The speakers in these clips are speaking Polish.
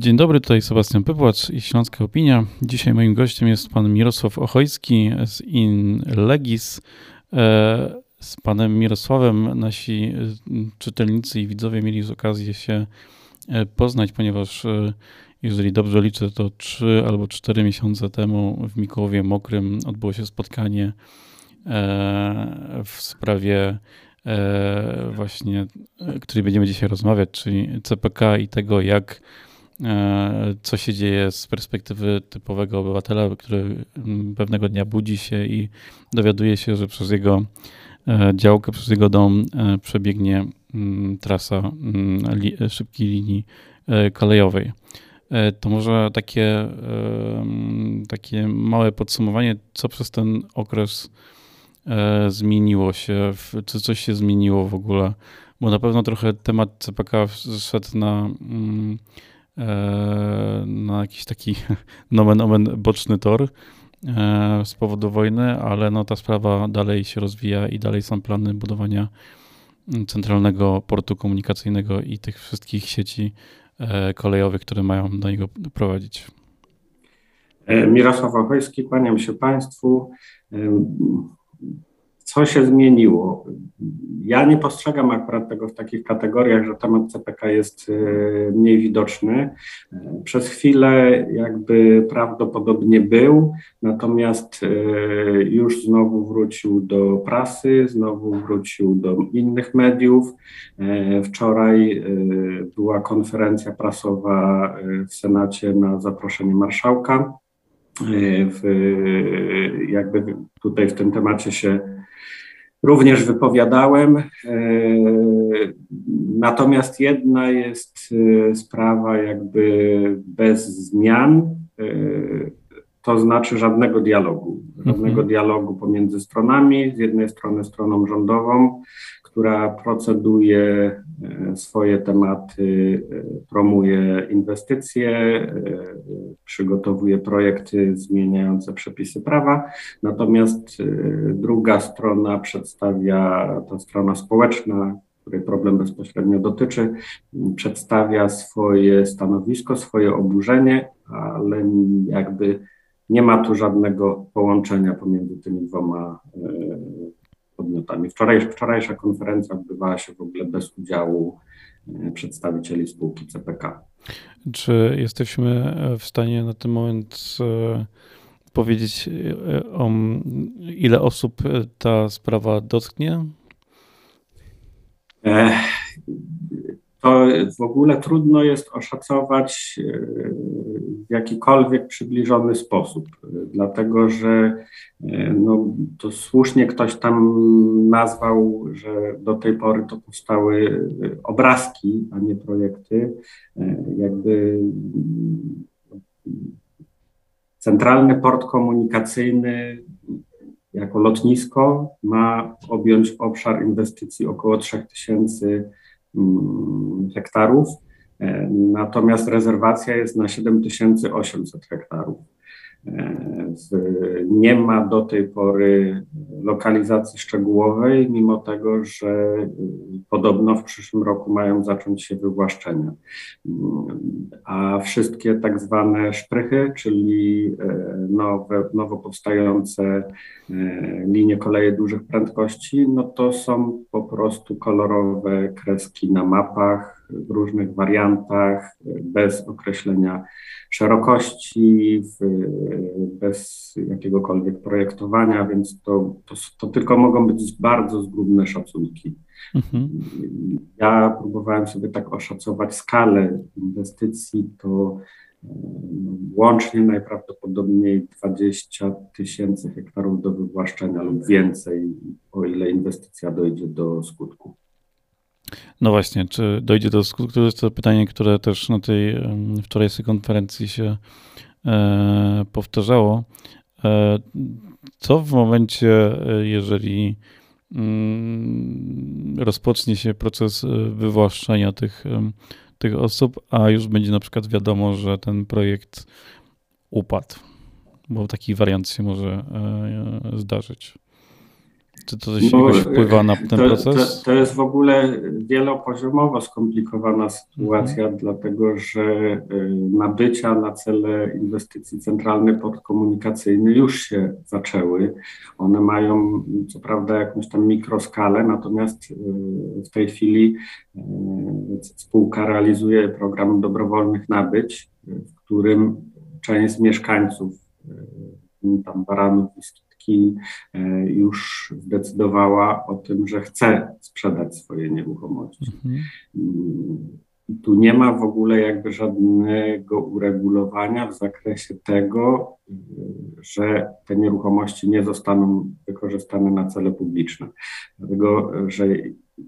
Dzień dobry, tutaj Sebastian Pypłacz i Śląska Opinia. Dzisiaj moim gościem jest pan Mirosław Ochojski z InLegis. E, z panem Mirosławem nasi e, czytelnicy i widzowie mieli z okazję się e, poznać, ponieważ jeżeli dobrze liczę, to trzy albo cztery miesiące temu w Mikołowie Mokrym odbyło się spotkanie w sprawie właśnie, której będziemy dzisiaj rozmawiać, czyli CPK i tego, jak co się dzieje z perspektywy typowego obywatela, który mm, pewnego dnia budzi się i dowiaduje się, że przez jego e, działkę, przez jego dom e, przebiegnie mm, trasa mm, szybkiej linii kolejowej. To może takie, takie małe podsumowanie, co przez ten okres zmieniło się, czy coś się zmieniło w ogóle, bo na pewno trochę temat CPK szedł na E, na jakiś taki nomen omen boczny tor e, z powodu wojny, ale no ta sprawa dalej się rozwija i dalej są plany budowania centralnego portu komunikacyjnego i tych wszystkich sieci e, kolejowych, które mają do niego prowadzić. Mirosław Ochojski, kłaniam się Państwu co się zmieniło? Ja nie postrzegam akurat tego w takich kategoriach, że temat CPK jest e, mniej widoczny. E, przez chwilę jakby prawdopodobnie był, natomiast e, już znowu wrócił do prasy, znowu wrócił do innych mediów. Wczoraj była konferencja prasowa w Senacie na zaproszenie marszałka. W, jakby tutaj w tym temacie się również wypowiadałem. E, natomiast jedna jest e, sprawa jakby bez zmian, e, to znaczy żadnego dialogu. Żadnego mhm. dialogu pomiędzy stronami. Z jednej strony stroną rządową, która proceduje e, swoje tematy, e, promuje inwestycje, e, przygotowuje projekty zmieniające przepisy prawa. Natomiast druga strona przedstawia, ta strona społeczna, której problem bezpośrednio dotyczy, przedstawia swoje stanowisko, swoje oburzenie, ale jakby nie ma tu żadnego połączenia pomiędzy tymi dwoma podmiotami. Wczoraj, wczorajsza konferencja odbywała się w ogóle bez udziału e, przedstawicieli spółki CPK. Czy jesteśmy w stanie na ten moment e, powiedzieć, e, o ile osób ta sprawa dotknie? To w ogóle trudno jest oszacować w jakikolwiek przybliżony sposób, dlatego że e, no, to słusznie ktoś tam nazwał, że do tej pory to powstały obrazki, a nie projekty. E, jakby centralny port komunikacyjny jako lotnisko ma objąć obszar inwestycji około 3000 mm, hektarów Natomiast rezerwacja jest na 7800 hektarów. Nie ma do tej pory lokalizacji szczegółowej, mimo tego, że podobno w przyszłym roku mają zacząć się wywłaszczenia. A wszystkie tak zwane szprychy, czyli nowe, nowo powstające linie koleje dużych prędkości, no to są po prostu kolorowe kreski na mapach, w różnych wariantach, bez określenia szerokości, bez jakiegokolwiek projektowania, więc to, to, to tylko mogą być bardzo zgrubne szacunki. Mhm. Ja próbowałem sobie tak oszacować skalę inwestycji, to no, łącznie najprawdopodobniej 20 tysięcy hektarów do wywłaszczenia lub więcej, o ile inwestycja dojdzie do skutku. No właśnie, czy dojdzie do skutku? To jest to pytanie, które też na tej wczorajszej konferencji się e, powtarzało. E, co w momencie, e, jeżeli mm, rozpocznie się proces wywłaszczenia tych, tych osób, a już będzie na przykład wiadomo, że ten projekt upadł, bo taki wariant się może zdarzyć. Czy to coś no, wpływa na ten to, proces? To, to, jest w ogóle wielopoziomowo skomplikowana sytuacja, mhm. dlatego że y, nabycia na cele inwestycji centralne podkomunikacyjne już się zaczęły. One mają co prawda jakąś tam mikroskalę, natomiast y, w tej chwili spółka realizuje program dobrowolnych nabyć, w którym część mieszkańców tam Baranów i Skitki e, już zdecydowała o tym, że chce sprzedać swoje nieruchomości. Mhm. Tu nie ma w ogóle jakby żadnego uregulowania w zakresie tego, że te nieruchomości nie zostaną wykorzystane na cele publiczne. Dlatego, że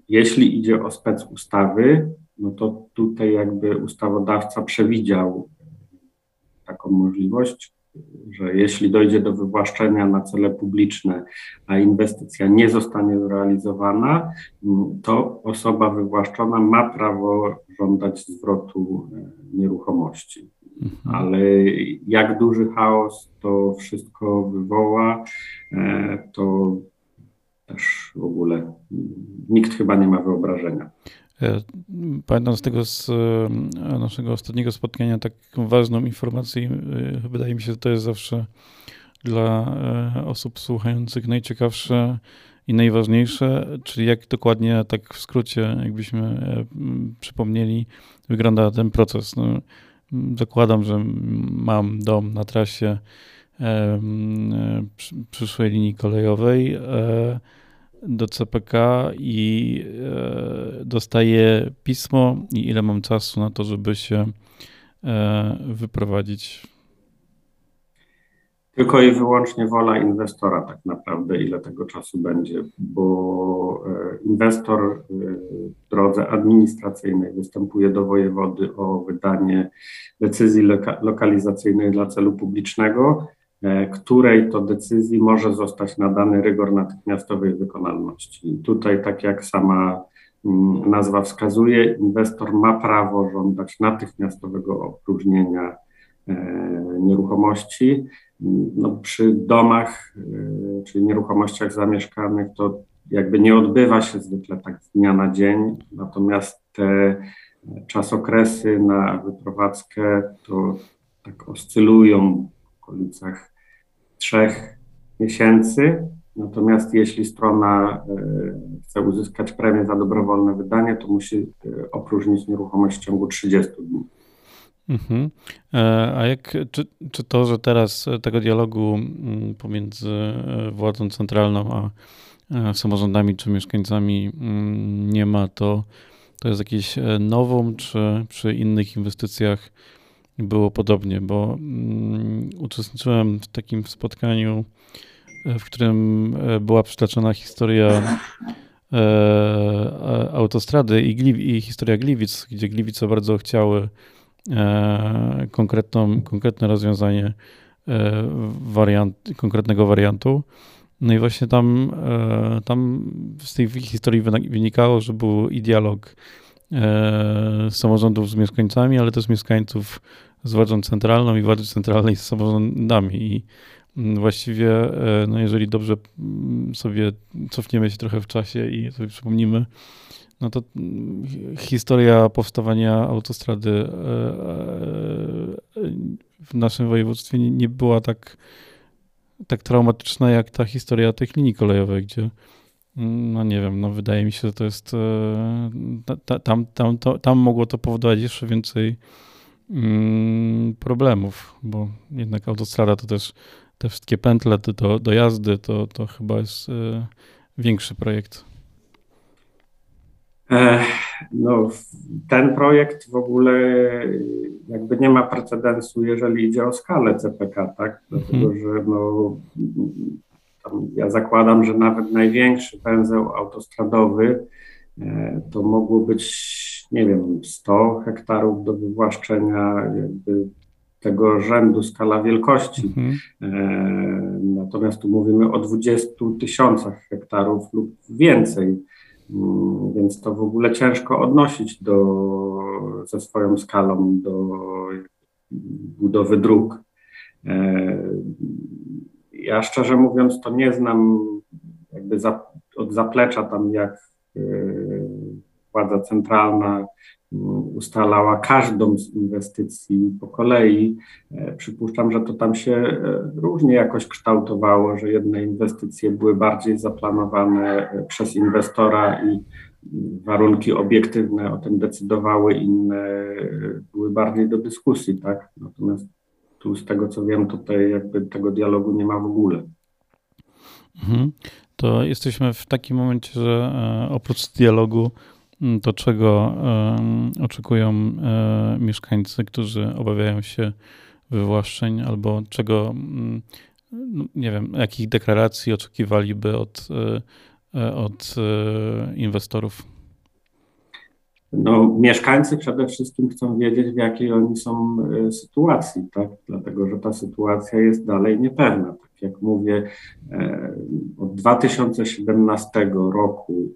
jeśli idzie o spec ustawy, no to tutaj jakby ustawodawca przewidział taką możliwość, że jeśli dojdzie do wywłaszczenia na cele publiczne, a inwestycja nie zostanie zrealizowana, to osoba wywłaszczona ma prawo żądać zwrotu e, nieruchomości. Mhm. Ale jak duży chaos to wszystko wywoła, e, to też w ogóle nikt chyba nie ma wyobrażenia. E, pamiętam z tego z e, naszego ostatniego spotkania taką ważną informację, e, wydaje mi się, że to jest zawsze dla osób słuchających najciekawsze i najważniejsze, czyli jak dokładnie, tak w skrócie, jakbyśmy przypomnieli, wygląda ten proces. No, zakładam, że mam dom na trasie przyszłej linii kolejowej do CPK i e, dostaję pismo i ile mam czasu na to, żeby się e, wyprowadzić. Tylko i wyłącznie wola inwestora tak naprawdę, ile tego czasu będzie, bo e, inwestor w drodze administracyjnej występuje do wojewody o wydanie decyzji loka lokalizacyjnej dla celu publicznego, której to decyzji może zostać nadany rygor natychmiastowej wykonalności. I tutaj, tak jak sama mm, nazwa wskazuje, inwestor ma prawo żądać natychmiastowego opróżnienia e, nieruchomości. No, przy domach, e, czyli nieruchomościach zamieszkanych, to jakby nie odbywa się zwykle tak z dnia na dzień, natomiast te czasokresy na wyprowadzkę to tak oscylują w okolicach trzech miesięcy. Natomiast jeśli strona e, chce uzyskać premię za dobrowolne wydanie, to musi e, opróżnić nieruchomość w ciągu 30 dni. Mhm. E, a jak, czy, czy to, że teraz tego dialogu mm, pomiędzy władzą centralną a samorządami czy mieszkańcami mm, nie ma, to, to jest jakieś nowum, czy przy innych inwestycjach było podobnie, bo mm, uczestniczyłem w takim spotkaniu, e, w którym e, była przytaczona historia e, autostrady i, Gli, i historia Gliwic, gdzie Gliwice bardzo chciały konkretną, konkretne rozwiązanie wariant, konkretnego wariantu. No i właśnie tam, tam z tej historii wynikało, że był i dialog samorządów z mieszkańcami, ale też mieszkańców z władzą centralną i władzy centralnej z samorządami. I mm, właściwie, e, no jeżeli dobrze mm, sobie cofniemy się trochę w czasie i sobie przypomnimy, no to mm, historia powstawania autostrady e, e, w naszym województwie nie była tak, tak traumatyczna jak ta historia tych linii kolejowych, gdzie no nie wiem, no wydaje mi się, że to jest. E, tam, tam, to, tam mogło to powodować jeszcze więcej mm, problemów, bo jednak autostrada to też te wszystkie pętle do, do jazdy to, to chyba jest e, większy projekt. No, ten projekt w ogóle jakby nie ma precedensu, jeżeli idzie o skalę CPK, tak? Dlatego, mhm. że no, ja zakładam, że nawet największy węzeł autostradowy e, to mogło być, nie wiem, 100 hektarów do wywłaszczenia, jakby tego rzędu skala wielkości. Mhm. E, natomiast tu mówimy o 20 tysiącach hektarów lub więcej, mm, więc to w ogóle ciężko odnosić do, ze swoją skalą do budowy dróg. Ja szczerze mówiąc, to nie znam jakby za, od zaplecza tam jak władza centralna ustalała każdą z inwestycji po kolei. E, przypuszczam, że to tam się e, różnie jakoś kształtowało, że jedne inwestycje były bardziej zaplanowane e, przez inwestora i warunki obiektywne o tym decydowały, inne były bardziej do dyskusji, tak? Natomiast tu z tego co wiem, tutaj jakby tego dialogu nie ma w ogóle. Mhm. To jesteśmy w takim momencie, że oprócz dialogu to czego oczekują e, mieszkańcy, którzy obawiają się wywłaszczeń, albo czego, no, nie wiem, jakich deklaracji oczekiwaliby od, e, e, od inwestorów? No, mieszkańcy przede wszystkim chcą wiedzieć, w jakiej oni są sytuacji, tak? dlatego że ta sytuacja jest dalej niepewna. Tak jak mówię, od 2017 roku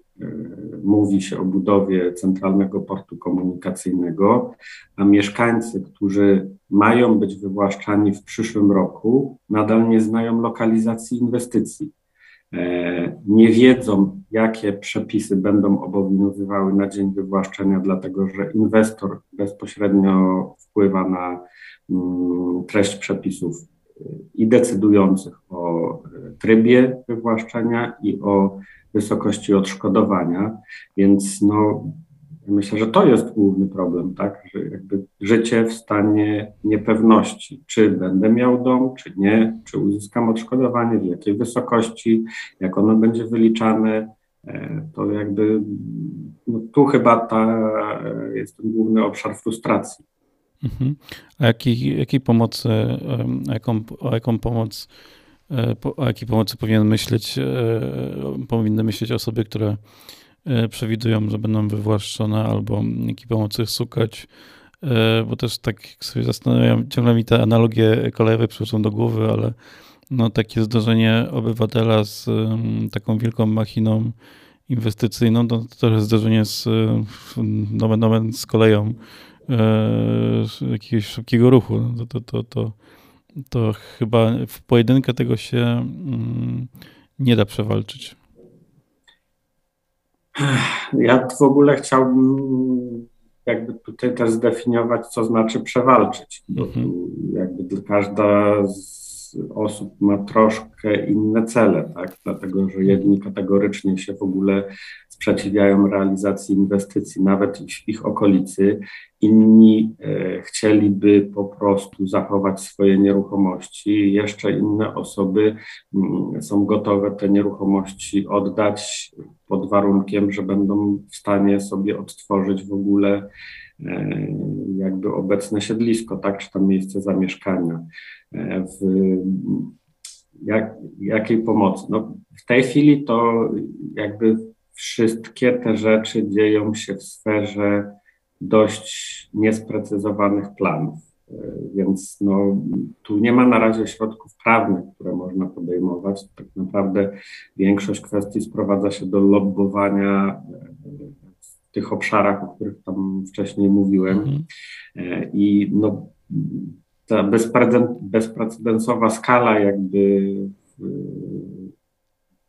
mówi się o budowie centralnego portu komunikacyjnego, a mieszkańcy, którzy mają być wywłaszczani w przyszłym roku, nadal nie znają lokalizacji inwestycji. E, nie wiedzą, jakie przepisy będą obowiązywały na dzień wywłaszczenia, dlatego że inwestor bezpośrednio wpływa na mm, treść przepisów i decydujących o trybie wywłaszczenia i o wysokości odszkodowania, więc no, myślę, że to jest główny problem, tak, że jakby życie w stanie niepewności, czy będę miał dom, czy nie, czy uzyskam odszkodowanie, w jakiej wysokości, jak ono będzie wyliczane, to jakby no, tu chyba ta, jest ten główny obszar frustracji. Mhm. A jakiej, jakiej pomocy, jaką, o jaką pomoc E, o jakiej pomocy powinien myśleć, e, powinny myśleć osoby, które e, przewidują, że będą wywłaszczone albo jakiej pomocy szukać, bo też tak sobie zastanawiam, ciągle mi te analogie kolejowe przychodzą do głowy, ale no takie zdarzenie obywatela z taką wielką machiną inwestycyjną, to, to też zdarzenie z, nomen, nomen z koleją jakiegoś szybkiego ruchu. To, to, to, to to chyba w pojedynkę tego się mm, nie da przewalczyć. Ja w ogóle chciałbym jakby tutaj też zdefiniować, co znaczy przewalczyć. Mhm. jakby każda z osób ma troszkę inne cele, tak? dlatego że jedni kategorycznie się w ogóle sprzeciwiają realizacji inwestycji, nawet w ich okolicy, inni e, chcieliby po prostu zachować swoje nieruchomości, jeszcze inne osoby mm, są gotowe te nieruchomości oddać pod warunkiem, że będą w stanie sobie odtworzyć w ogóle jakby obecne siedlisko, tak, czy tam miejsce zamieszkania. E, w jak, jakiej pomocy? No, w tej chwili to jakby wszystkie te rzeczy dzieją się w sferze dość niesprecyzowanych planów. E, więc no, tu nie ma na razie środków prawnych, które można podejmować. Tak naprawdę większość kwestii sprowadza się do lobbowania e, tych obszarach, o których tam wcześniej mówiłem. Mhm. I no, ta bezprecedensowa skala jakby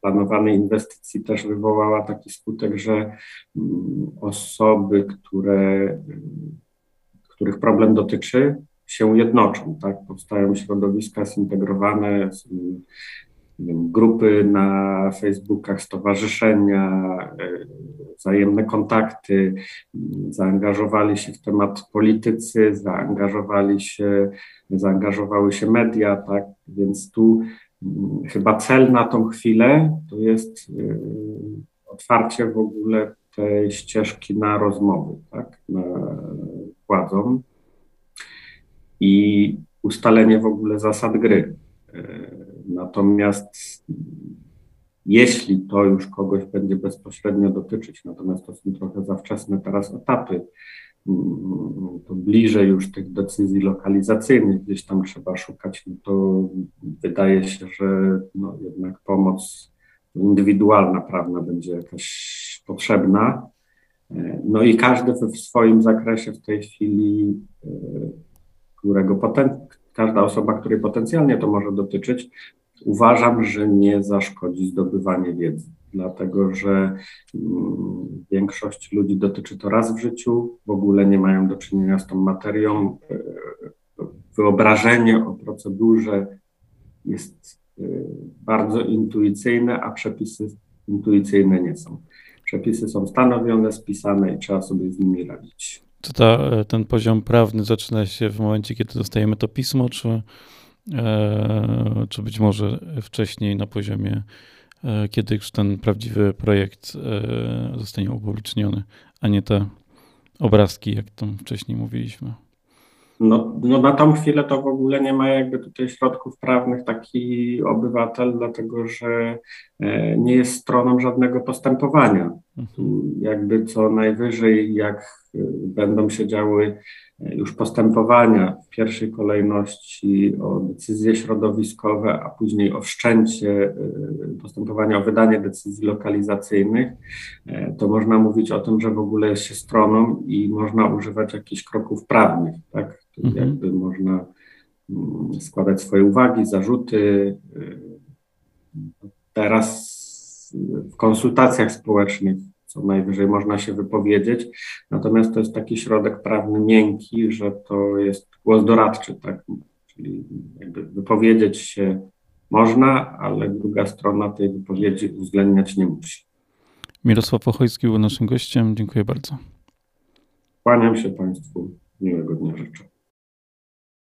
planowanej inwestycji też wywołała taki skutek, że mm, osoby, które, których problem dotyczy, się jednoczą, tak? Powstają środowiska zintegrowane, grupy na Facebookach, stowarzyszenia, e, wzajemne kontakty, zaangażowali się w temat politycy, zaangażowali się, zaangażowały się media, tak, więc tu mm, chyba cel na tą chwilę to jest y, otwarcie w ogóle tej ścieżki na rozmowy, tak, na władzą i ustalenie w ogóle zasad gry. Natomiast jeśli to już kogoś będzie bezpośrednio dotyczyć, natomiast to są trochę za wczesne teraz etapy, mm, to bliżej już tych decyzji lokalizacyjnych gdzieś tam trzeba szukać, no to wydaje się, że no jednak pomoc indywidualna, prawna będzie jakaś potrzebna. No i każdy w swoim zakresie w tej chwili, e, którego poten- każda osoba, której potencjalnie to może dotyczyć, uważam, że nie zaszkodzi zdobywanie wiedzy, dlatego że mm, większość ludzi dotyczy to raz w życiu, w ogóle nie mają do czynienia z tą materią. E, wyobrażenie o procedurze jest e, bardzo intuicyjne, a przepisy intuicyjne nie są. Przepisy są stanowione, spisane i trzeba sobie z nimi radzić. Czy ta, ten poziom prawny zaczyna się w momencie, kiedy dostajemy to pismo, czy, e, czy być może wcześniej na poziomie, e, kiedy już ten prawdziwy projekt e, zostanie upubliczniony, a nie te obrazki, jak tam wcześniej mówiliśmy? No, no na tą chwilę to w ogóle nie ma jakby tutaj środków prawnych taki obywatel, dlatego że e, nie jest stroną żadnego postępowania. Mhm. Jakby co najwyżej, jak e, będą się działy e, już postępowania w pierwszej kolejności o decyzje środowiskowe, a później o wszczęcie postępowania o wydanie decyzji lokalizacyjnych, to można mówić o tym, że w ogóle jest się stroną i można używać jakichś kroków prawnych, tak? Mhm. Jakby można mm, składać swoje uwagi, zarzuty. Y, teraz w konsultacjach społecznych co najwyżej można się wypowiedzieć, natomiast to jest taki środek prawny miękki, że to jest głos doradczy, tak? Czyli jakby wypowiedzieć się można, ale druga strona tej wypowiedzi uwzględniać nie musi. Mirosław Ochojski był naszym gościem. Dziękuję bardzo. Kłaniam się Państwu. Miłego dnia życzę.